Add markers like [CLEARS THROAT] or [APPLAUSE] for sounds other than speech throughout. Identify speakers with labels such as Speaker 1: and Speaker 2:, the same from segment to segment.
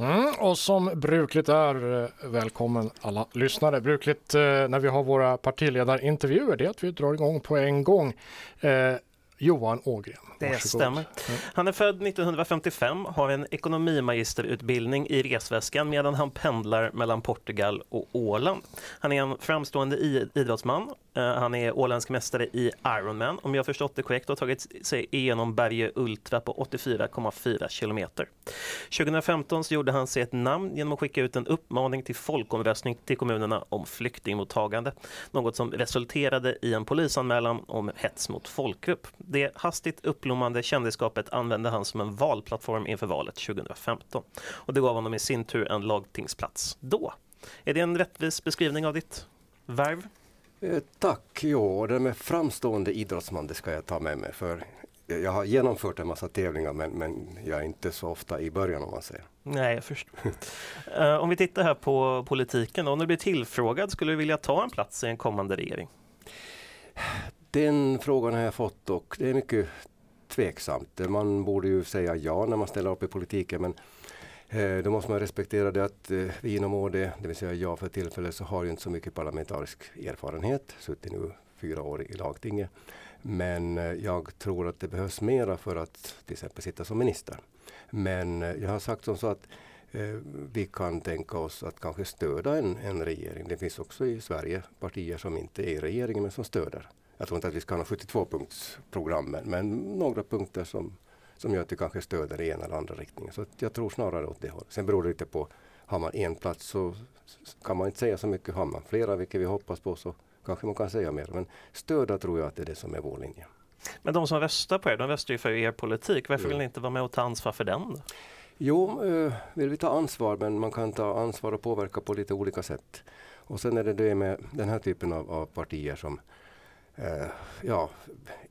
Speaker 1: Mm, och som brukligt är, eh, välkommen alla lyssnare. Brukligt eh, när vi har våra partiledarintervjuer det är att vi drar igång på en gång. Eh, Johan Ågren.
Speaker 2: Det Varsågod. stämmer. Mm. Han är född 1955, har en ekonomimagisterutbildning i resväskan medan han pendlar mellan Portugal och Åland. Han är en framstående idrottsman. Eh, han är åländsk mästare i Ironman om jag förstått det korrekt och har tagit sig igenom Berge Ultra på 84,4 kilometer. 2015 så gjorde han sig ett namn genom att skicka ut en uppmaning till folkomröstning till kommunerna om flyktingmottagande. Något som resulterade i en polisanmälan om hets mot folkgrupp. Det hastigt uppblommande kändisskapet använde han som en valplattform inför valet 2015. Och det gav honom i sin tur en lagtingsplats då. Är det en rättvis beskrivning av ditt värv?
Speaker 3: Eh, tack, jo, det med framstående idrottsman det ska jag ta med mig för jag har genomfört en massa tävlingar men, men jag är inte så ofta i början om man säger.
Speaker 2: Nej, jag förstår. uh, om vi tittar här på politiken, om du blir tillfrågad, skulle du vilja ta en plats i en kommande regering?
Speaker 3: Den frågan har jag fått och det är mycket tveksamt. Man borde ju säga ja när man ställer upp i politiken men eh, då måste man respektera det att eh, vi inom ÅD, det vill säga jag för tillfället, så har ju inte så mycket parlamentarisk erfarenhet. Suttit nu fyra år i lagtinget. Men eh, jag tror att det behövs mera för att till exempel sitta som minister. Men eh, jag har sagt som så att eh, vi kan tänka oss att kanske stödja en, en regering. Det finns också i Sverige partier som inte är i regeringen men som stöder jag tror inte att vi ska ha 72-punktsprogram men några punkter som, som gör att vi kanske stöder i ena eller andra riktningen. Så jag tror snarare åt det hållet. Sen beror det lite på, har man en plats så kan man inte säga så mycket. Har man flera, vilket vi hoppas på, så kanske man kan säga mer. Men stöda tror jag att det är det som är vår linje.
Speaker 2: Men de som röstar på er, de röstar ju för er politik. Varför vill ni inte vara med och ta ansvar för den? Då?
Speaker 3: Jo, eh, vill vi ta ansvar, men man kan ta ansvar och påverka på lite olika sätt. Och sen är det det med den här typen av, av partier som eh, ja,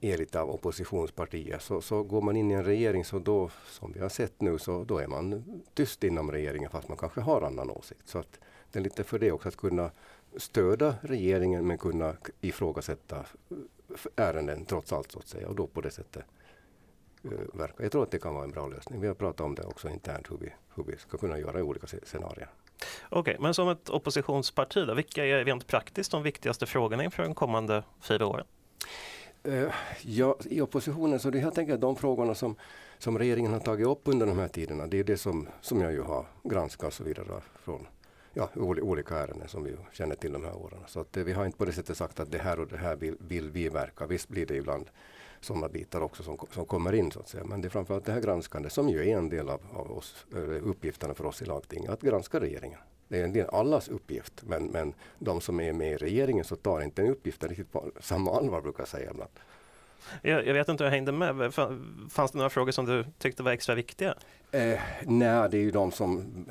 Speaker 3: är lite av oppositionspartier. Så, så går man in i en regering så då, som vi har sett nu, så då är man tyst inom regeringen fast man kanske har annan åsikt. Så att det är lite för det också att kunna stödja regeringen men kunna ifrågasätta ärenden trots allt så att säga och då på det sättet eh, verka. Jag tror att det kan vara en bra lösning. Vi har pratat om det också internt hur vi, hur vi ska kunna göra i olika scenarier.
Speaker 2: Okej, okay, men som ett oppositionsparti, då, vilka är rent praktiskt de viktigaste frågorna inför de kommande fyra åren?
Speaker 3: Uh, ja, I oppositionen så det jag tänker de frågorna som, som regeringen har tagit upp under de här tiderna, det är det som, som jag ju har granskat och så vidare från ja, olika ärenden som vi känner till de här åren. Så att, uh, vi har inte på det sättet sagt att det här och det här vill, vill vi verka. Visst blir det ibland sådana bitar också som, som kommer in så att säga. Men det är framförallt det här granskande som ju är en del av, av oss, uppgifterna för oss i lagtinget, att granska regeringen. Det är en del allas uppgift, men, men de som är med i regeringen så tar inte den uppgiften riktigt på samma allvar brukar jag säga ibland.
Speaker 2: Jag, jag, vet inte hur jag hängde med. Fanns det några frågor som du tyckte var extra viktiga?
Speaker 3: Eh, nej, det är ju de som,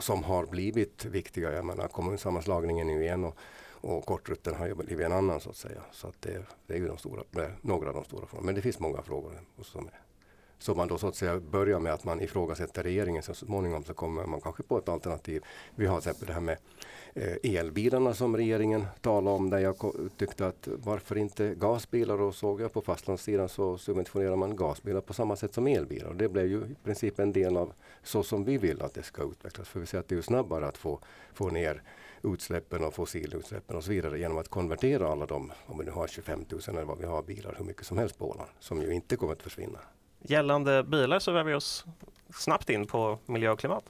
Speaker 3: som har blivit viktiga. Jag menar kommunsammanslagningen är ju en och och kortrutten har ju blivit en annan så att säga. Så att det, det är ju de stora, några av de stora frågorna. Men det finns många frågor som, så man då så att säga börjar med att man ifrågasätter regeringen. Så småningom så kommer man kanske på ett alternativ. Vi har till exempel det här med Eh, elbilarna som regeringen talade om. Där jag tyckte att varför inte gasbilar? Och såg jag på fastlandssidan så subventionerar man gasbilar på samma sätt som elbilar. Och det blev ju i princip en del av så som vi vill att det ska utvecklas. För vi ser att det är snabbare att få, få ner utsläppen och fossilutsläppen och så vidare genom att konvertera alla de, om vi nu har 25 000 eller vad vi har bilar, hur mycket som helst på Åland, som ju inte kommer att försvinna.
Speaker 2: Gällande bilar så rör vi oss snabbt in på miljö och klimat.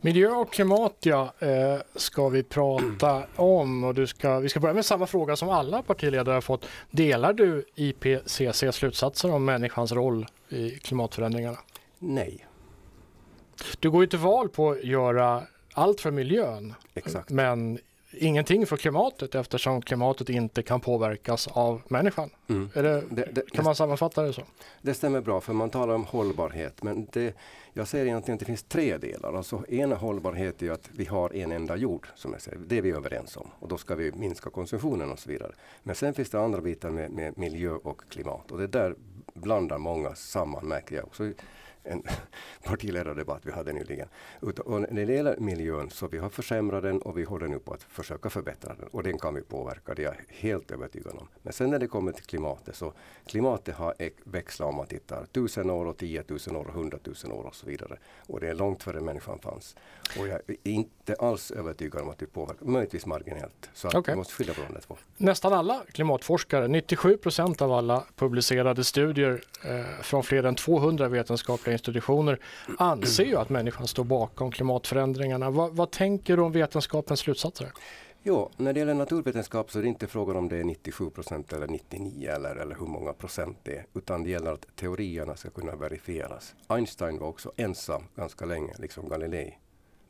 Speaker 1: Miljö och klimat ja, eh, ska vi prata om och du ska, vi ska börja med samma fråga som alla partiledare har fått. Delar du IPCCs slutsatser om människans roll i klimatförändringarna?
Speaker 3: Nej.
Speaker 1: Du går ju till val på att göra allt för miljön.
Speaker 3: Exakt.
Speaker 1: Men ingenting för klimatet eftersom klimatet inte kan påverkas av människan. Mm. Det, det, det, kan man sammanfatta det så?
Speaker 3: Det stämmer bra för man talar om hållbarhet men det, jag säger egentligen att det finns tre delar. Alltså, ena hållbarhet är att vi har en enda jord, som jag säger. det är vi överens om och då ska vi minska konsumtionen och så vidare. Men sen finns det andra bitar med, med miljö och klimat och det där blandar många samman märker jag också en [LAUGHS] partiledardebatt vi hade nyligen. Och när det gäller miljön så vi har försämrat den och vi håller nu på att försöka förbättra den. Och den kan vi påverka, det är jag helt övertygad om. Men sen när det kommer till klimatet så klimatet har växlat om man tittar tusen år och tiotusen år och hundratusen år och så vidare. Och det är långt före människan fanns. Och jag är inte alls övertygad om att vi påverkar, möjligtvis marginellt. Så okay. vi måste skilja på de två.
Speaker 1: Nästan alla klimatforskare, 97 procent av alla publicerade studier eh, från fler än 200 vetenskapliga institutioner anser ju att människan står bakom klimatförändringarna. Va, vad tänker du om vetenskapens slutsatser?
Speaker 3: Jo, när det gäller naturvetenskap så är det inte frågan om det är 97 procent eller 99 eller, eller hur många procent det är, utan det gäller att teorierna ska kunna verifieras. Einstein var också ensam ganska länge, liksom Galilei.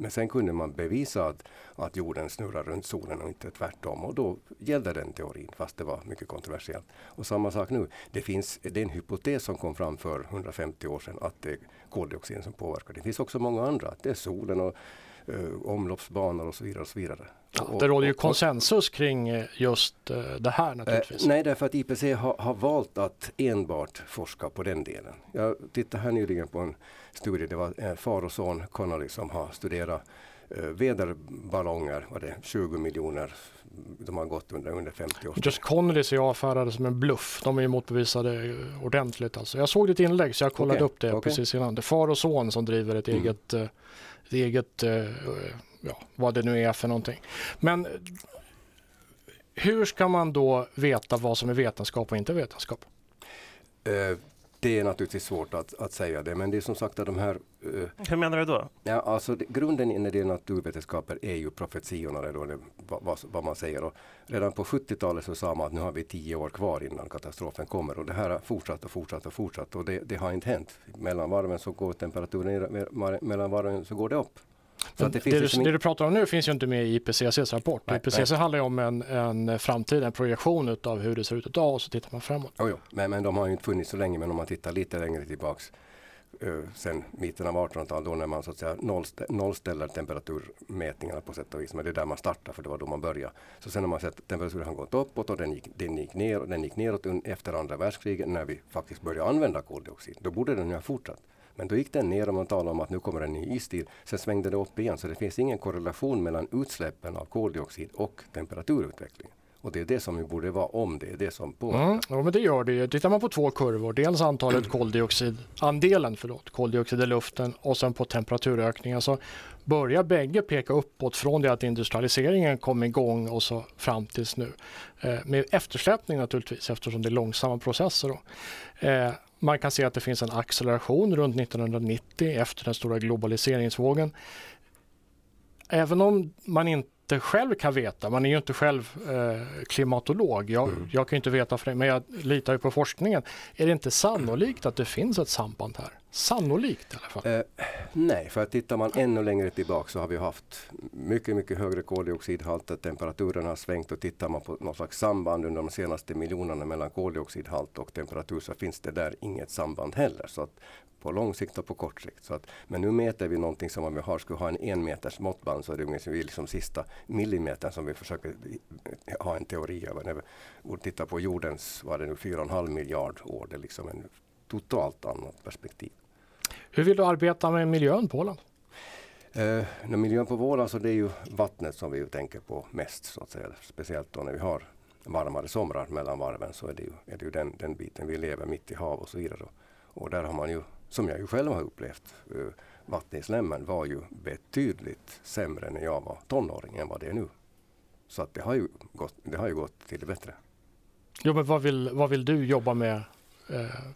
Speaker 3: Men sen kunde man bevisa att, att jorden snurrar runt solen och inte tvärtom. Och då gällde den teorin, fast det var mycket kontroversiellt. Och samma sak nu. Det, finns, det är en hypotes som kom fram för 150 år sedan att det är koldioxiden som påverkar. Det finns också många andra. Det är solen och eh, omloppsbanor och så vidare. Och så vidare.
Speaker 1: Ja, det råder ju konsensus kring eh, just uh, det här naturligtvis.
Speaker 3: Eh, nej, därför att IPC har, har, valt att enbart forska på den delen. Jag tittade här nyligen på en studie, det var eh, far och son Connolly som har studerat eh, väderballonger, var det 20 miljoner de har gått under, under 50 år.
Speaker 1: Just Connolly ser jag avfärdade som en bluff. De är ju motbevisade ordentligt. Alltså. Jag såg ditt inlägg så jag kollade okay. upp det okay. precis innan. Det är far och son som driver ett mm. eget, ett eget ja, vad det nu är för någonting. Men hur ska man då veta vad som är vetenskap och inte vetenskap?
Speaker 3: Uh, det är naturligtvis svårt att, att säga det, men det är som sagt att de här... Uh,
Speaker 2: Hur menar du då?
Speaker 3: Ja, alltså det, grunden när det gäller naturvetenskaper är ju profetiorna, då, det, vad, vad, man säger. Och redan på 70-talet så sa man att nu har vi tio år kvar innan katastrofen kommer och det här har fortsatt och fortsatt och fortsatt och det, det har inte hänt. Mellan varven så går temperaturen ner, mellan varven så går det upp.
Speaker 1: Så det, det, liksom det, du pratar om nu finns ju inte med i IPCCs rapport. Nej, IPCC nej. handlar ju om en, en framtid, en projektion av hur det ser ut idag och så tittar man framåt.
Speaker 3: Oh, jo. Men, men de har ju inte funnits så länge, men om man tittar lite längre tillbaks uh, sen mitten av 1800-talet då när man så att säga nollstä nollställer temperaturmätningarna på sätt och vis. Men det är där man startar för det var då man började. Så sen har man sett att temperaturen har gått uppåt och den gick, den gick ner och den gick neråt efter andra världskriget när vi faktiskt började använda koldioxid. Då borde den ju ha fortsatt. Men då gick den ner och man talade om att nu kommer en ny istid. Sen svängde det upp igen så det finns ingen korrelation mellan utsläppen av koldioxid och temperaturutvecklingen. Och det är det som vi borde vara om det är det som påverkar. Mm,
Speaker 1: ja, men det gör det. Tittar man på två kurvor, dels antalet koldioxid, andelen förlåt, koldioxid i luften och sen på temperaturökningen så börjar bägge peka uppåt från det att industrialiseringen kom igång och så fram tills nu. Eh, med eftersläpning naturligtvis eftersom det är långsamma processer. Då. Eh, man kan se att det finns en acceleration runt 1990 efter den stora globaliseringsvågen. Även om man inte själv kan veta, man är ju inte själv eh, klimatolog, jag, mm. jag kan inte veta för det, men jag litar ju på forskningen. Är det inte sannolikt att det finns ett samband här? Sannolikt i alla fall. Eh,
Speaker 3: nej, för att tittar man ännu längre tillbaka så har vi haft mycket, mycket högre koldioxidhalt. Temperaturen har svängt och tittar man på något slags samband under de senaste miljonerna mellan koldioxidhalt och temperatur så finns det där inget samband heller. Så att på lång sikt och på kort sikt. Så att, men nu mäter vi någonting som om vi har, skulle ha en en meters måttband så är det är liksom sista millimetern som vi försöker ha en teori över. När vi tittar på jordens, vad är det nu, 4,5 miljard år. Det är liksom en totalt annat perspektiv.
Speaker 1: Hur vill du arbeta med miljön på Åland?
Speaker 3: Eh, miljön på Åland så det är ju vattnet som vi tänker på mest. Så att säga. Speciellt då när vi har varmare somrar mellan varven så är det ju, är det ju den, den biten. Vi lever mitt i hav och så vidare. Och där har man ju, som jag ju själv har upplevt, eh, slemmen var ju betydligt sämre när jag var tonåring än vad det är nu. Så att det har ju gått, det har ju gått till det bättre.
Speaker 1: Jo, men vad vill, vad vill du jobba med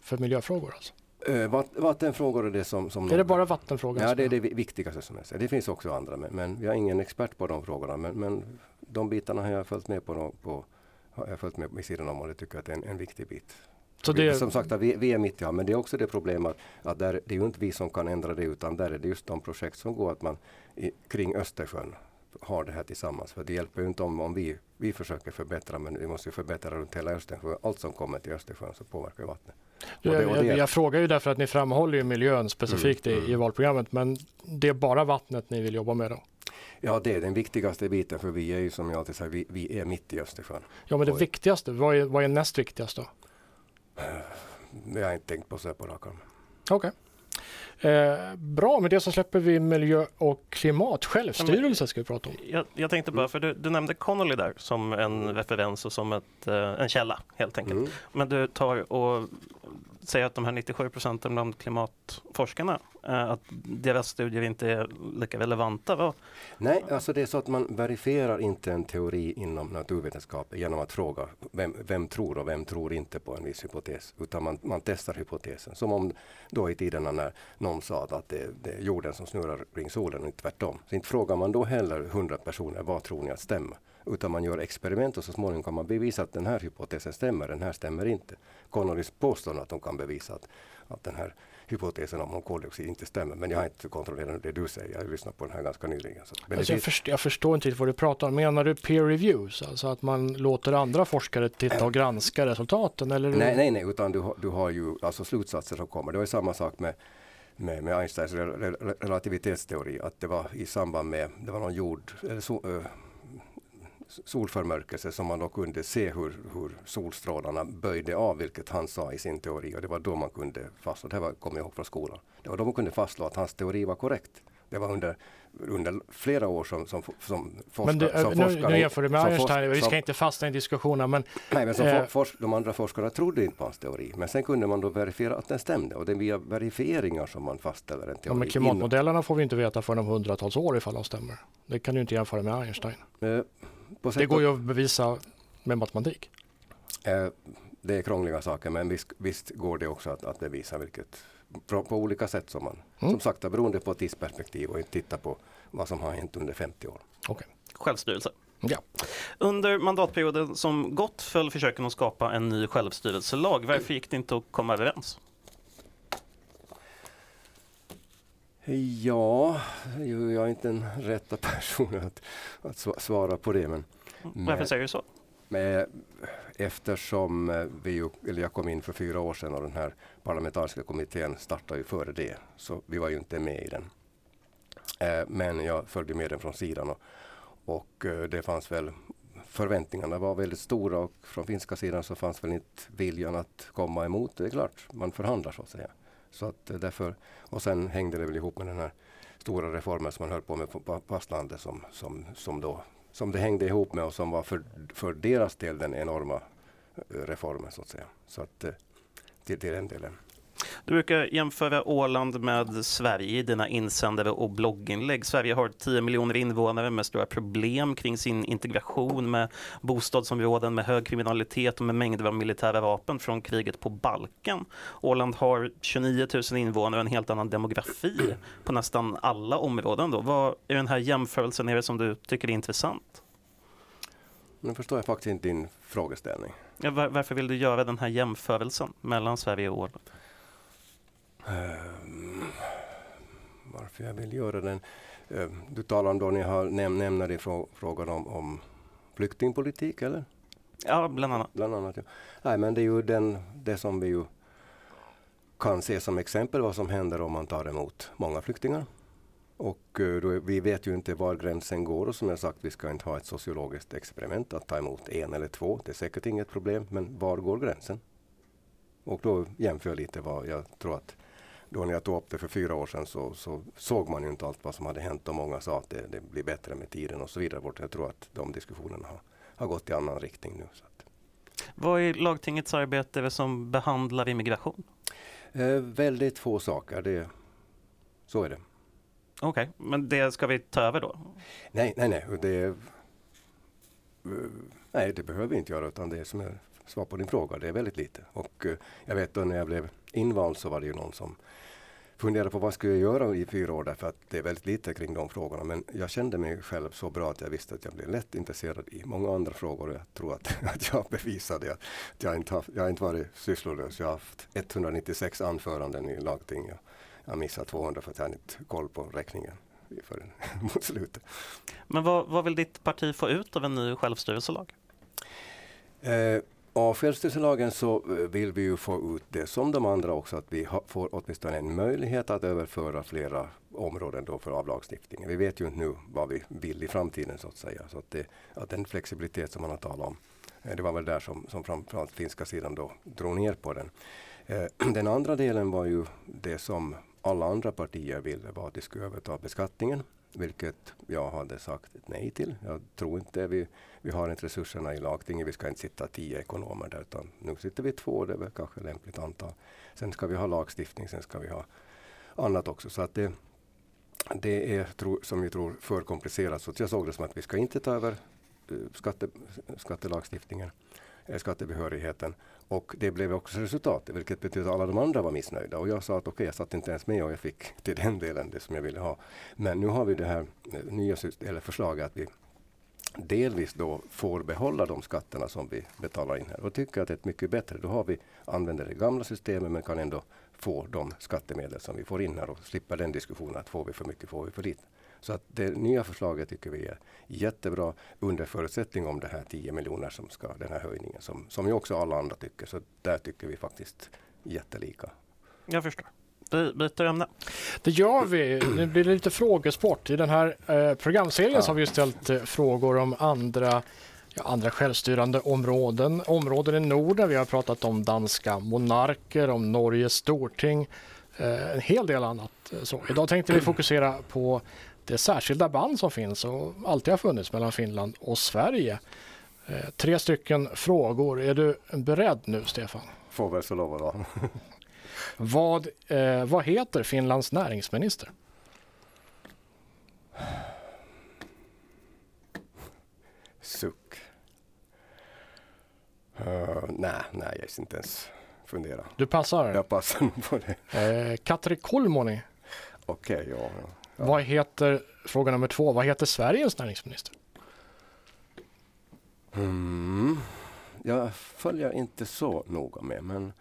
Speaker 1: för miljöfrågor? Alltså?
Speaker 3: Eh, vattenfrågor är det som... som
Speaker 1: är det bara vattenfrågor?
Speaker 3: Ja, det är det viktigaste som jag säger. Det finns också andra, men, men jag är ingen expert på de frågorna. Men, men de bitarna har jag följt med på, på har jag följt med vid sidan om och det tycker jag att det är en, en viktig bit. Så det... Som sagt, vi, vi är mitt i men det är också det problemet att där, det är ju inte vi som kan ändra det utan där är det just de projekt som går att man i, kring Östersjön har det här tillsammans. För det hjälper ju inte om, om vi, vi försöker förbättra men vi måste ju förbättra runt hela Östersjön. Allt som kommer till Östersjön så påverkar vattnet.
Speaker 1: Du, det, jag, jag, frågar ju därför att ni framhåller ju miljön specifikt mm, i, mm. i valprogrammet men det är bara vattnet ni vill jobba med då?
Speaker 3: Ja, det är den viktigaste biten för vi är ju som jag alltid säger, vi, vi är mitt i Östersjön.
Speaker 1: Ja, men det Och, viktigaste, vad är, vad är näst viktigast då?
Speaker 3: Jag har inte tänkt på så på rak arm.
Speaker 1: Okej. Okay. Eh, bra, med det så släpper vi miljö och klimat. Självstyrelse ska vi prata om.
Speaker 2: Jag, jag tänkte bara, för du, du nämnde Connolly där som en referens och som ett, eh, en källa helt enkelt.
Speaker 3: Mm.
Speaker 2: Men du tar och säger att de här 97 procenten bland klimatforskarna, Eh, att deras studier inte är lika relevanta. Va?
Speaker 3: Nej, alltså det är så att man verifierar inte en teori inom naturvetenskap genom att fråga vem, vem tror och vem tror inte på en viss hypotes. Utan man, man testar hypotesen. Som om då i tiderna när någon sa att det, det är jorden som snurrar kring solen och inte tvärtom. Så inte frågar man då heller 100 personer vad tror ni att stämmer. Utan man gör experiment och så småningom kan man bevisa att den här hypotesen stämmer, den här stämmer inte. Connolys påstår att de kan bevisa att, att den här hypotesen om koldioxid inte stämmer. Men jag har inte kontrollerat det du säger. Jag har lyssnat på den här ganska nyligen. Så.
Speaker 1: Alltså jag,
Speaker 3: finns-
Speaker 1: först, jag förstår inte riktigt vad du pratar om. Menar du peer reviews? Alltså att man låter andra forskare titta och granska resultaten? Eller?
Speaker 3: Nej, nej, nej, utan du, du har ju alltså slutsatser som kommer. Det var samma sak med, med, med Einsteins rel- rel- relativitetsteori. Att det var i samband med, det var någon jord, eller so, solförmörkelse som man då kunde se hur, hur solstrålarna böjde av, vilket han sa i sin teori. Och det var då man kunde fastslå, det här kommer jag ihåg från skolan. Det var då man kunde fastslå att hans teori var korrekt. Det var under, under flera år som, som, som forskare.
Speaker 1: men det,
Speaker 3: som
Speaker 1: nu,
Speaker 3: forskare-
Speaker 1: nu jämför du med Einstein. Vi ska inte fastna i diskussionerna, men
Speaker 3: Nej, men som
Speaker 1: Eh.
Speaker 3: for, de andra forskarna trodde inte på hans teori. Men sen kunde man då verifiera att den stämde. Och det är via verifieringar som man fastställer en
Speaker 1: ja,
Speaker 3: teori.
Speaker 1: men klimatmodellerna får vi inte veta förrän om hundratals år ifall de stämmer. Det kan du inte jämföra med Einstein.
Speaker 3: Eh,
Speaker 1: Det går ju att bevisa med matematik.
Speaker 3: eh, det är krångliga saker, men visst, visst går det också att, att bevisa vilket på, på olika sätt som man,
Speaker 1: Mm.
Speaker 3: som sagt, beroende på tidsperspektiv och inte titta på vad som har hänt under 50 år.
Speaker 1: Okej.
Speaker 2: självstyrelse.
Speaker 1: Ja.
Speaker 2: Under mandatperioden som gått föll försöken att skapa en ny självstyrelselag. Varför gick det inte att komma överens?
Speaker 3: Ja, jag är inte den rätta personen att, att sva- svara på det. Men,
Speaker 2: Varför säger du så?
Speaker 3: Men eftersom eh, vi eller jag kom in för fyra år sedan och den här parlamentariska kommittén startade ju före det. Så vi var ju inte med i den. Eh, Men jag följde med den från sidan och, och eh, det fanns väl Förväntningarna var väldigt stora och från finska sidan så fanns väl inte viljan att komma emot. Det är klart, man förhandlar så att säga. Så att därför, och sen hängde det väl ihop med den här stora reformen som man höll på med på fastlandet som, som, som då som det hängde ihop med och som var för, för deras del den enorma eh, reformen så att säga. Så att det, det är den delen.
Speaker 2: Du brukar jämföra Åland med Sverige i dina insändare och blogginlägg. Sverige har 10 miljoner invånare med stora problem kring sin integration med bostadsområden med hög kriminalitet och med mängder av militära vapen från kriget på Balkan. Åland har 29 000 invånare och en helt annan demografi på nästan alla områden. Då. Vad är den här jämförelsen är det som du tycker är intressant?
Speaker 3: Nu förstår jag faktiskt inte din frågeställning.
Speaker 2: Ja, var, varför vill du göra den här jämförelsen mellan Sverige och Åland?
Speaker 3: Ehm, varför jag vill göra den? Ehm, du talar om då ni har näm nämner i frå frågan om, om flyktingpolitik eller?
Speaker 2: Ja, bland annat.
Speaker 3: Bland annat. Ja. Nej, men det är ju den, det som vi ju kan se som exempel vad som händer om man tar emot många flyktingar. Och eh, då, vi vet ju inte var gränsen går och som jag sagt, vi ska inte ha ett sociologiskt experiment att ta emot en eller två. Det är säkert inget problem, men var går gränsen? Och då jämför jag lite vad jag tror att då när jag tog upp det för fyra år sedan så, så såg man ju inte allt vad som hade hänt och många sa att det, det blir bättre med tiden och så vidare. Bort. Jag tror att de diskussionerna har, har gått i annan riktning nu. Så att.
Speaker 2: Vad är lagtingets arbete som behandlar immigration?
Speaker 3: Eh, väldigt få saker, det, så är det.
Speaker 2: Okej, men det ska vi ta över då?
Speaker 3: Nej, nej, nej. Det, eh, nej, det behöver vi inte göra utan det som är svar på din fråga, det är väldigt lite. Och eh, jag vet då när jag blev invald så var det ju någon som funderade på vad skulle jag göra i fyra år därför att det är väldigt lite kring de frågorna. Men jag kände mig själv så bra att jag visste att jag blev lätt intresserad i många andra frågor och jag tror att, [LAUGHS] att jag bevisade att jag inte, har, jag har inte varit sysslolös. Jag har haft 196 anföranden i lagting. Jag, jag missat 200 för att jag inte koll på räkningen förrän [LAUGHS] mot slutet.
Speaker 2: Men vad, vad vill ditt parti få ut av en ny självstyrelselag?
Speaker 3: Eh, av självstyrelselagen så eh, vill vi ju få ut det som de andra också att vi ha, får åtminstone en möjlighet att överföra flera områden då för av lagstiftningen. Vi vet ju inte nu vad vi vill i framtiden så att säga. Så att, det, att den flexibilitet som man har talat om, eh, det var väl där som, som framförallt finska sidan då drog ner på den. Eh, [CLEARS THROAT] den andra delen var ju det som alla andra partier ville var att de skulle överta beskattningen, vilket jag hade sagt nej till. Jag tror inte vi, vi har inte resurserna i lagtinget. Vi ska inte sitta tio ekonomer där, utan nu sitter vi två. Det är väl kanske lämpligt antal. Sen ska vi ha lagstiftning, sen ska vi ha annat också. Så att det, det är, som vi tror, för komplicerat. Så jag såg det som att vi ska inte ta över eh, skatte, skattelagstiftningen, eh, skattebehörigheten. Och det blev också resultatet, vilket betyder att alla de andra var missnöjda. Och jag sa att okej, okay, jag satt inte ens med och jag fick till den delen det som jag ville ha. Men nu har vi det här eh, nya eller förslaget att vi delvis då får behålla de skatterna som vi betalar in här. Och tycker att det är mycket bättre. Då har vi använder det gamla systemet men kan ändå få de skattemedel som vi får in här och slippa den diskussionen att får vi för mycket, får vi för lite. Så att det nya förslaget tycker vi är jättebra under förutsättning om det här 10 miljoner som ska, den här höjningen som, som ju också alla andra tycker. Så där tycker vi faktiskt jättelika.
Speaker 2: Jag förstår. Vi byter ämne.
Speaker 1: Det gör vi. Nu blir det lite frågesport. I den här eh, programserien ja. så har vi ställt eh, frågor om andra ja, andra självstyrande områden. Områden i Norden. Vi har pratat om danska monarker, om Norges storting, eh, en hel del annat. Eh, så. Idag tänkte vi fokusera på det särskilda band som finns och alltid har funnits mellan Finland och Sverige. Eh, tre stycken frågor. Är du beredd nu, Stefan?
Speaker 3: Får väl så lov att vara. [LAUGHS]
Speaker 1: vad, eh, vad heter Finlands näringsminister?
Speaker 3: Suck. Uh, nej, nej, jag ska inte ens fundera.
Speaker 1: Du passar?
Speaker 3: Jag passar på det.
Speaker 1: Eh, Katri Kulmoni.
Speaker 3: Okej, okay, ja,
Speaker 1: ja. Vad heter, fråga nummer två, vad heter Sveriges näringsminister?
Speaker 3: Mm. Jag följer inte så noga med, men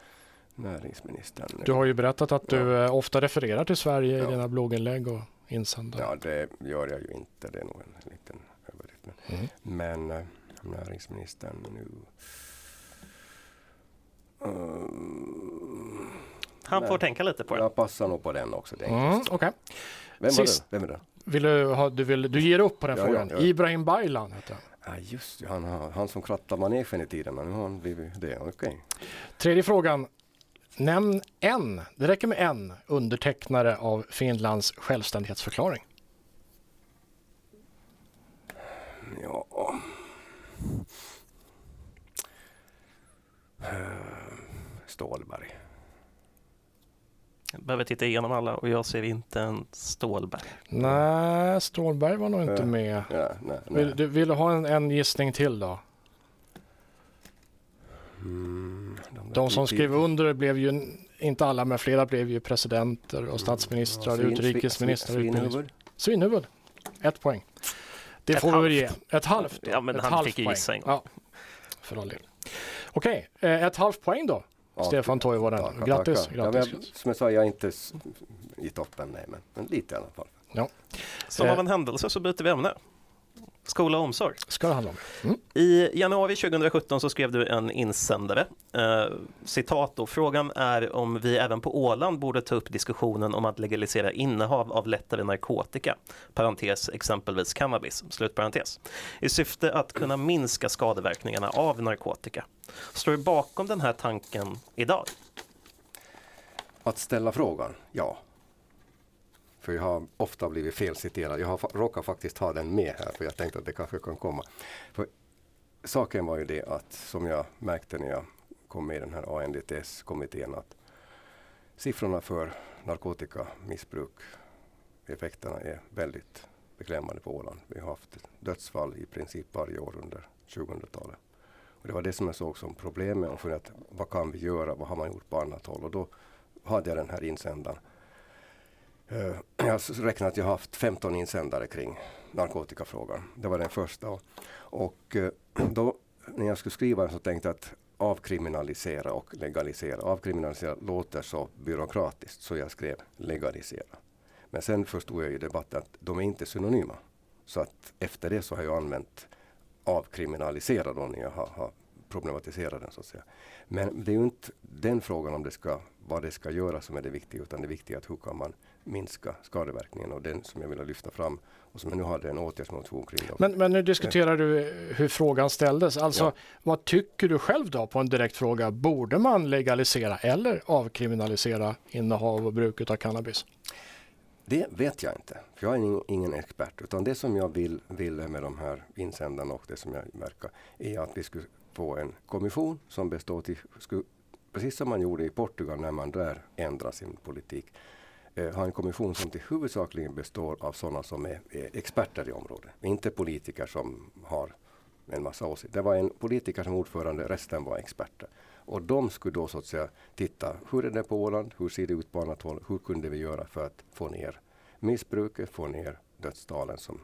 Speaker 3: näringsministern.
Speaker 1: Du har ju berättat att du ja. Eh, ofta refererar till Sverige ja. i dina blogginlägg och insändare.
Speaker 3: Ja, det gör jag ju inte. Det är nog en liten överdrift. Men, mm. men äh, näringsministern nu
Speaker 2: Mm. Han får tänka lite på det.
Speaker 3: Jag passar nog på den också.
Speaker 1: Mm, okay.
Speaker 3: Vem Sist, var det? Vem är det?
Speaker 1: Vill du, ha, du, vill, du ger upp på den
Speaker 3: ja,
Speaker 1: frågan? Ja, ja. Ibrahim Baylan heter
Speaker 3: han. Ja, just det. Han, han som krattade manegen i tiden, men nu har han blivit det. Okay.
Speaker 1: Tredje frågan. Nämn en, det räcker med en, undertecknare av Finlands självständighetsförklaring.
Speaker 3: Ja. Stålberg.
Speaker 2: Jag behöver titta igenom alla och jag ser inte en Stålberg.
Speaker 1: Nej, Stålberg var nog inte med.
Speaker 3: Ja, nej, nej.
Speaker 1: Vill, du, vill du ha en, en gissning till då?
Speaker 3: Mm,
Speaker 1: de, de som skrev under blev ju, inte alla men flera blev ju presidenter och mm, statsministrar, mm, utrikesministrar.
Speaker 3: Svinhuvud.
Speaker 1: Svinhuvud. Ett poäng. Det
Speaker 2: ett
Speaker 1: får
Speaker 2: halvt.
Speaker 1: vi ge. Ett halvt.
Speaker 2: Ja, men
Speaker 1: ett
Speaker 2: han
Speaker 1: halvt
Speaker 2: fick gissa en
Speaker 1: gång. Ja, för all del. Okej, okay, eh, ett halvt poäng då. Ja, Stefan Toivonen. Ja, grattis. grattis.
Speaker 3: Ja, som jag sa, jag är inte i toppen, nej, men, men lite i alla fall.
Speaker 1: Ja.
Speaker 2: Som av en händelse så byter vi ämne. Skola och omsorg.
Speaker 1: Ska det handla om. Mm.
Speaker 2: I januari 2017 så skrev du en insändare. Eh, citat då, frågan är om vi även på Åland borde ta upp diskussionen om att legalisera innehav av lättare narkotika, parentes exempelvis cannabis, slutparentes, i syfte att kunna minska skadeverkningarna av narkotika. Står du bakom den här tanken idag?
Speaker 3: Att ställa frågan, ja. För jag har ofta blivit felciterad. Jag har råkat faktiskt ha den med här för jag tänkte att det kanske kan komma. För saken var ju det att som jag märkte när jag kom med i den här ANDTS-kommittén att siffrorna för narkotikamissbruk, effekterna är väldigt beklämmande på Åland. Vi har haft dödsfall i princip varje år under 2000-talet. Och det var det som jag såg som problemet och funderade vad kan vi göra, vad har man gjort på annat håll? Och då hade jag den här insändaren Eh, [CLEARS THROAT] jag har räknat att jag har haft 15 insändare kring narkotikafrågan. Det var den första. Och eh, [CLEARS THROAT] då när jag skulle skriva så tänkte jag att avkriminalisera och legalisera. Avkriminalisera låter så byråkratiskt så jag skrev legalisera. Men sen förstod jag i debatten att de är inte synonyma. Så att efter det så har jag använt avkriminalisera då när jag har, har problematiserat den så att säga. Men det är ju inte den frågan om det ska, vad det ska göra som är det viktiga utan det viktiga är att hur kan man minska skadeverkningarna och den som jag vill lyfta fram och som jag nu hade en åtgärdsmotion kring. Då.
Speaker 1: Men, men nu diskuterar du hur frågan ställdes. Alltså,
Speaker 3: Ja.
Speaker 1: vad tycker du själv då på en direkt fråga? Borde man legalisera eller avkriminalisera innehav och bruk av cannabis?
Speaker 3: Det vet jag inte, för jag är ingen, expert. Utan det som jag vill, vill med de här insändarna och det som jag verkar är att vi skulle få en kommission som består till, skulle, precis som man gjorde i Portugal när man där ändrade sin politik, eh, ha en kommission som till huvudsakligen består av sådana som är, är experter i området. Inte politiker som har en massa åsikter. Det var en politiker som ordförande, resten var experter. Och de skulle då så att säga titta, hur är det på Åland, hur ser det ut på annat håll, hur kunde vi göra för att få ner missbruket, få ner dödstalen som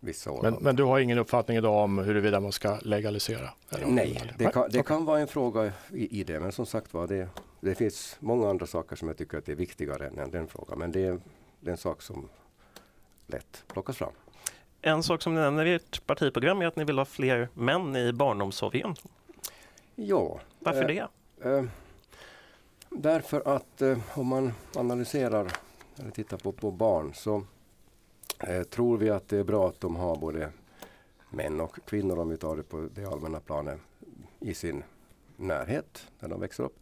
Speaker 3: vissa år
Speaker 1: Men, men du har ingen uppfattning idag om huruvida man ska legalisera?
Speaker 3: Nej, det kan, det kan vara en fråga i, i det, men som sagt var, det, det finns många andra saker som jag tycker att det är viktigare än, än den frågan. Men det är, det är en sak som lätt plockas fram.
Speaker 2: En sak som ni nämner i ert partiprogram är att ni vill ha fler män i barnomsorgen.
Speaker 3: Ja,
Speaker 2: Varför
Speaker 3: Eh,
Speaker 2: det?
Speaker 3: Eh, därför att eh, om man analyserar eller tittar på, på barn så eh, tror vi att det är bra att de har både män och kvinnor om vi tar det på det allmänna planet i sin närhet när de växer upp.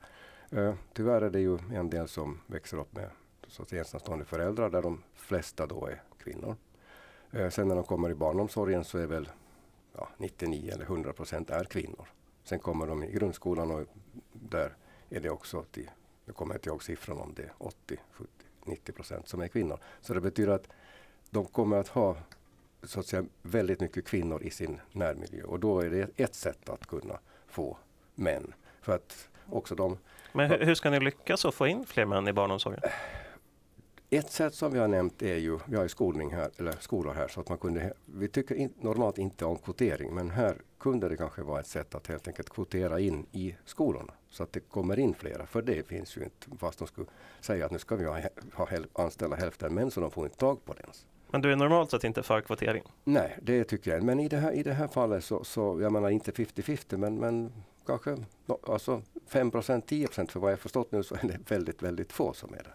Speaker 3: Eh, tyvärr är det ju en del som växer upp med så att säga, ensamstående föräldrar där de flesta då är kvinnor. Eh, sen när de kommer i barnomsorgen så är väl ja, 99 eller 100 procent är kvinnor. Sen kommer de i grundskolan och där är det också till, nu kommer jag inte ihåg siffran om det är 80, 70, 90 procent som är kvinnor. Så det betyder att de kommer att ha så att säga, väldigt mycket kvinnor i sin närmiljö och då är det ett sätt att kunna få män. För att också de
Speaker 2: Men hur, hur ska ni lyckas att få in fler män i barnomsorgen?
Speaker 3: Ett sätt som vi har nämnt är ju, vi har ju skolning här, eller skolor här, så att man kunde, vi tycker in, normalt inte om kvotering, men här kunde det kanske vara ett sätt att helt enkelt kvotera in i skolorna. Så att det kommer in flera, för det finns ju inte, fast de skulle säga att nu ska vi ha, ha anställa hälften män, så de får inte tag på det ens.
Speaker 2: Men du är normalt sett inte för kvotering?
Speaker 3: Nej, det tycker jag Men i det här, i det här fallet så, så jag menar inte 50-50, men, men kanske alltså 5 10% för vad jag förstått nu så är det väldigt, väldigt få som är det.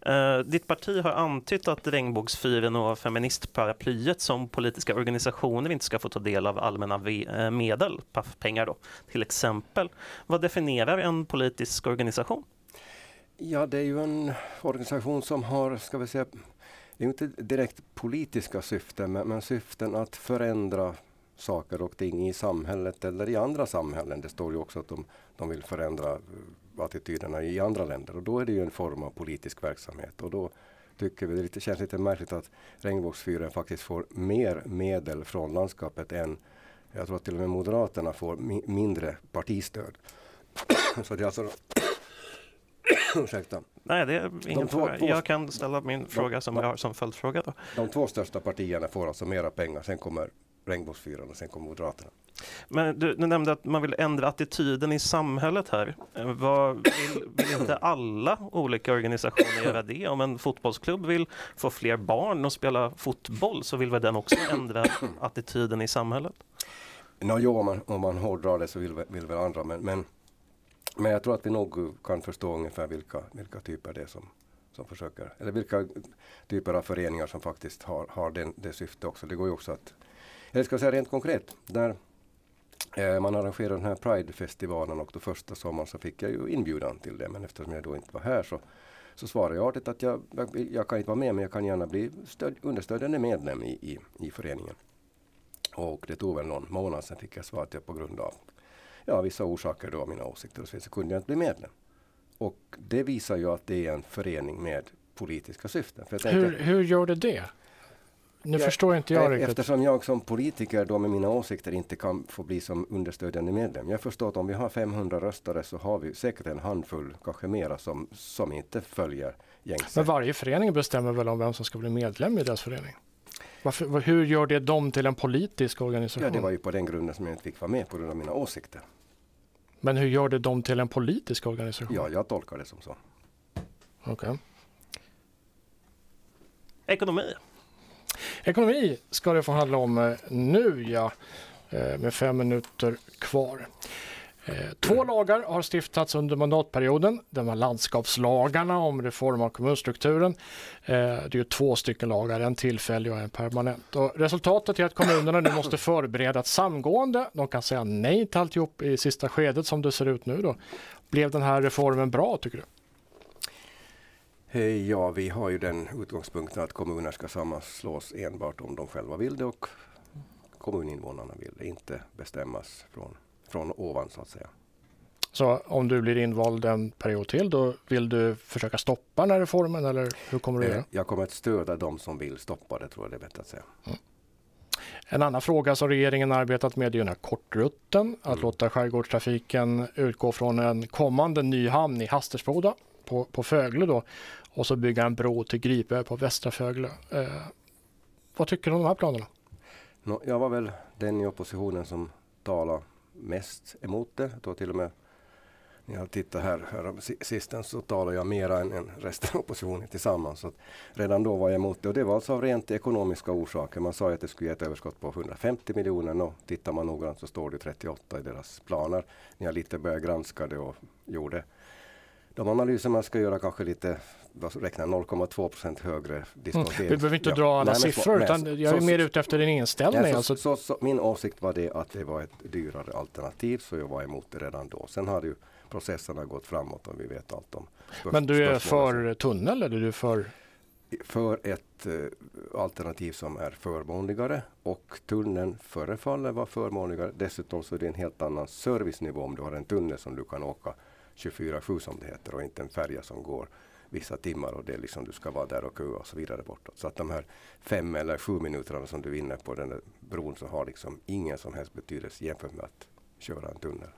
Speaker 2: Eh, ditt parti har antytt att Regnbågsfyren och Feministparaplyet som politiska organisationer inte ska få ta del av allmänna eh, medel, PAF-pengar då, till exempel. Vad definierar en politisk organisation?
Speaker 3: Ja, det är ju en organisation som har, ska vi säga, det är inte direkt politiska syften, men, men syften att förändra saker och ting i samhället eller i andra samhällen. Det står ju också att de, de vill förändra eh, attityderna i andra länder och då är det ju en form av politisk verksamhet. Och då tycker vi det lite, känns lite märkligt att Regnbågsfyren faktiskt får mer medel från landskapet än jag tror att till och med Moderaterna får mi, mindre partistöd. [COUGHS] Så det är alltså [COUGHS] Ursäkta.
Speaker 2: Nej, det är ingen
Speaker 3: två-
Speaker 2: fråga. Jag kan ställa min fråga som
Speaker 3: de-
Speaker 2: jag har som följdfråga. Då.
Speaker 3: De två största partierna får alltså mera pengar. Sen kommer Regnbågsfyran och sen kommer Moderaterna.
Speaker 2: Men du, du nämnde att man vill ändra attityden i samhället här. Eh, Vad, vill, vill inte alla olika organisationer göra det? Om en fotbollsklubb vill få fler barn och spela fotboll så vill väl den också ändra attityden i samhället?
Speaker 3: Nå, jo, om man, om man hårdrar det så vill, vill väl andra. Men, men, men jag tror att vi nog kan förstå ungefär vilka, vilka typer det är som, som försöker, eller vilka typer av föreningar som faktiskt har, har den, det syftet också. Det går ju också att, eller ska jag säga rent konkret, när eh, man arrangerar den här Pride-festivalen och då första sommaren så fick jag ju inbjudan till det. Men eftersom jag då inte var här så, så svarade jag artigt att jag, jag, jag kan inte vara med men jag kan gärna bli stöd, understödjande medlem i, i, i föreningen. Och det tog väl någon månad sen fick jag svar att jag på grund av ja, vissa orsaker då, mina åsikter och så, vidare, så kunde jag inte bli medlem. Och det visar ju att det är en förening med politiska syften. För jag
Speaker 1: Hur, hur gör det det? Nu
Speaker 3: Ja,
Speaker 1: förstår inte jag riktigt.
Speaker 3: Eftersom jag som politiker då med mina åsikter inte kan få bli som understödjande medlem. Jag förstår att om vi har 500 röstare så har vi säkert en handfull, kanske mera, som, som inte följer gängse.
Speaker 1: Men varje förening bestämmer väl om vem som ska bli medlem i deras förening? Varför, hur gör det dem till en politisk organisation?
Speaker 3: Ja, det var ju på den grunden som jag inte fick vara med på grund av mina åsikter.
Speaker 1: Men hur gör det dem till en politisk organisation?
Speaker 3: Ja, jag tolkar det som så.
Speaker 1: Okej.
Speaker 2: Ekonomi.
Speaker 1: Ekonomi ska det få handla om eh, nu ja, eh, med fem minuter kvar. Eh, två lagar har stiftats under mandatperioden. De här landskapslagarna om reform av kommunstrukturen. Det är två stycken lagar, en tillfällig och en permanent. Och resultatet är att kommunerna nu måste förbereda ett samgående. De kan säga nej till alltihop i sista skedet som det ser ut nu. Då. Blev den här reformen bra tycker du?
Speaker 3: Ja, vi har ju den utgångspunkten att kommuner ska sammanslås enbart om de själva vill det och kommuninvånarna vill det, inte bestämmas från, från ovan så att säga.
Speaker 1: Så om du blir invald en period till, då vill du försöka stoppa den här reformen eller hur kommer du
Speaker 3: Eh,
Speaker 1: göra?
Speaker 3: Jag kommer att stödja de som vill stoppa det, tror jag det är bättre att säga.
Speaker 1: En annan fråga som regeringen arbetat med är den här kortrutten, att
Speaker 3: Mm.
Speaker 1: låta skärgårdstrafiken utgå från en kommande ny hamn i Hastersboda på, på Fögle då och så bygga en bro till Gripö på Västra Fögle. Eh, vad tycker du om de här planerna?
Speaker 3: No, jag var väl den i oppositionen som talade mest emot det. Då till och med när jag tittar här, här sistens så talar jag mera än, än resten av oppositionen tillsammans. Så att redan då var jag emot det och det var alltså av rent ekonomiska orsaker. Man sa ju att det skulle ge ett överskott på 150 miljoner och tittar man noggrant så står det 38 i deras planer. När jag lite började granska det och gjorde de analyser man ska göra kanske lite, vad räknar 0,2 procent högre diskontering.
Speaker 1: Mm. Vi behöver inte
Speaker 3: Ja.
Speaker 1: dra alla
Speaker 3: Nej,
Speaker 1: siffror utan jag är
Speaker 3: så-
Speaker 1: mer ute efter din inställning.
Speaker 3: Nej, så,
Speaker 1: alltså,
Speaker 3: så, så, min åsikt var det att det var ett dyrare alternativ så jag var emot det redan då. Sen har ju processerna gått framåt och vi vet allt om
Speaker 1: men du är för tunnel eller är du för?
Speaker 3: För ett eh, alternativ som är förmånligare och tunneln förefaller vara förmånligare. Dessutom så är det en helt annan servicenivå om du har en tunnel som du kan åka 24-7 som det heter och inte en färja som går vissa timmar och det är liksom du ska vara där och köa och så vidare bortåt. Så att de här fem eller sju minuterna som du vinner på den där bron så har liksom ingen som helst betydelse jämfört med att köra en tunnel.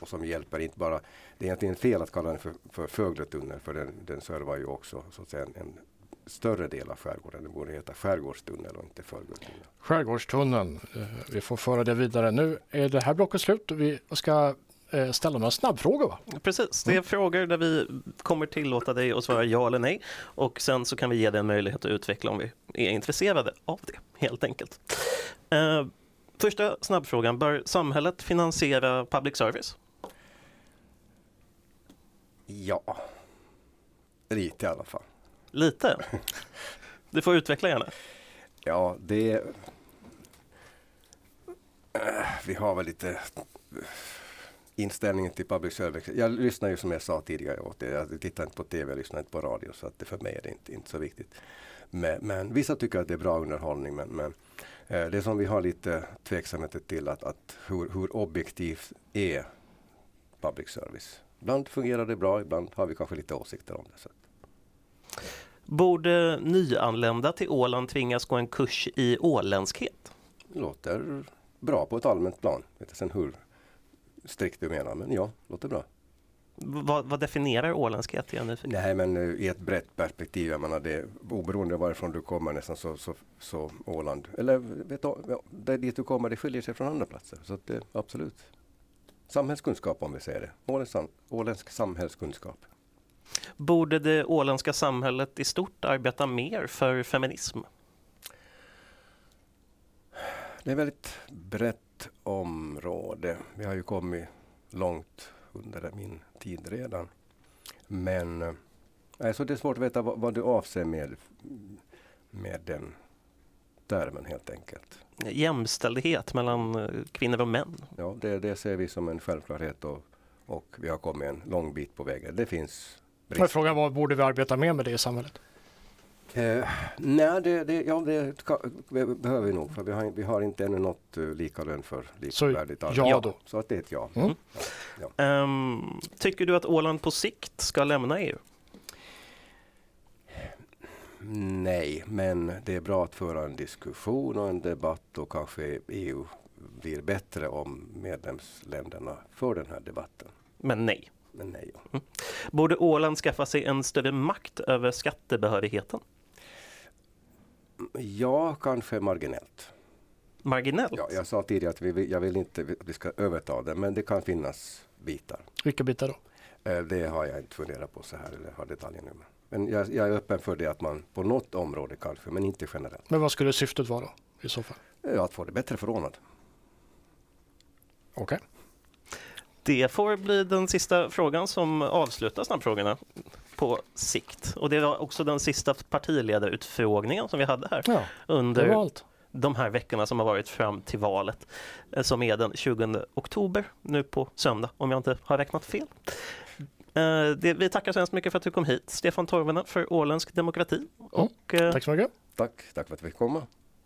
Speaker 3: Och som hjälper inte bara, det är egentligen fel att kalla den för, för Fögletunnel för den, den servar ju också så att säga en, en större del av skärgården. Den borde heta skärgårdstunnel och inte Fögletunnel.
Speaker 1: Skärgårdstunneln. Eh, vi får föra det vidare. Nu är det här blocket slut och vi ska ställa några snabbfrågor. Va?
Speaker 2: Precis, det är
Speaker 1: Mm.
Speaker 2: frågor där vi kommer tillåta dig att svara ja eller nej och sen så kan vi ge dig en möjlighet att utveckla om vi är intresserade av det helt enkelt. Eh, första snabbfrågan, bör samhället finansiera public service?
Speaker 3: Ja, lite i alla fall.
Speaker 2: Lite? Du får utveckla gärna.
Speaker 3: Ja, det... Eh, Vi har väl lite inställningen till public service. Jag lyssnar ju som jag sa tidigare åt det. Jag tittar inte på TV, jag lyssnar inte på radio så att det för mig är det inte, inte så viktigt. Men, men vissa tycker att det är bra underhållning men, men eh, det som vi har lite tveksamheter till att, att hur, hur objektivt är public service. Ibland fungerar det bra, ibland har vi kanske lite åsikter om det. Så.
Speaker 2: Borde nyanlända till Åland tvingas gå en kurs i åländskhet?
Speaker 3: Låter bra på ett allmänt plan. Sen hur strikt du menar, men ja, låter bra.
Speaker 2: Vad, vad definierar åländskhet? Nyfiken.
Speaker 3: Nej, men eh, i ett brett perspektiv, jag menar det, oberoende varifrån du kommer nästan så, så, så Åland, eller vet du, ja, dit du kommer, det skiljer sig från andra platser. Så det, absolut. Samhällskunskap om vi säger det. Åländsk, åländsk samhällskunskap.
Speaker 2: Borde det åländska samhället i stort arbeta mer för feminism?
Speaker 3: Det är väldigt brett område. Vi har ju kommit långt under min tid redan. Men alltså det är svårt att veta vad, vad du avser med, med den termen helt enkelt.
Speaker 2: Jämställdhet mellan eh, kvinnor och män?
Speaker 3: Ja, det, det ser vi som en självklarhet och, och vi har kommit en lång bit på vägen. Det finns
Speaker 1: Men
Speaker 3: brister.
Speaker 1: Frågan var, borde vi arbeta mer med det i samhället?
Speaker 3: Eh, nej, det, det, ja, det ska, behöver vi nog för vi har, vi har inte ännu nått uh, lika lön för likvärdigt
Speaker 1: ja då.
Speaker 3: Så att det är ett ja.
Speaker 1: Mm.
Speaker 2: Ehm, tycker du att Åland på sikt ska lämna EU?
Speaker 3: Nej, men det är bra att föra en diskussion och en debatt och kanske EU blir bättre om medlemsländerna för den här debatten.
Speaker 2: Men nej.
Speaker 3: Men nej. Ja.
Speaker 2: Borde Åland skaffa sig en större makt över skattebehörigheten?
Speaker 3: Ja, kanske marginellt.
Speaker 2: Marginellt?
Speaker 3: Ja, jag sa tidigare att vi, jag vill inte att vi ska överta det, men det kan finnas bitar.
Speaker 1: Vilka bitar då?
Speaker 3: Eh, Det har jag inte funderat på så här eller har detaljer nu. Men jag, jag är öppen för det att man på något område kanske, men inte generellt.
Speaker 1: Men vad skulle syftet vara då, i så fall?
Speaker 3: Ja, Att få det bättre förordnat.
Speaker 1: Okej.
Speaker 2: Det får bli den sista frågan som avslutar snabbfrågorna på sikt. Och det var också den sista partiledarutfrågningen som vi hade här
Speaker 1: Ja,
Speaker 2: under de här veckorna som har varit fram till valet eh, som är den 20 oktober nu på söndag om jag inte har räknat fel. Eh, Det, vi tackar så hemskt mycket för att du kom hit, Stefan Torvinen för Åländsk demokrati. Och, eh,
Speaker 1: Tack så mycket.
Speaker 3: Tack, tack för att vi fick komma.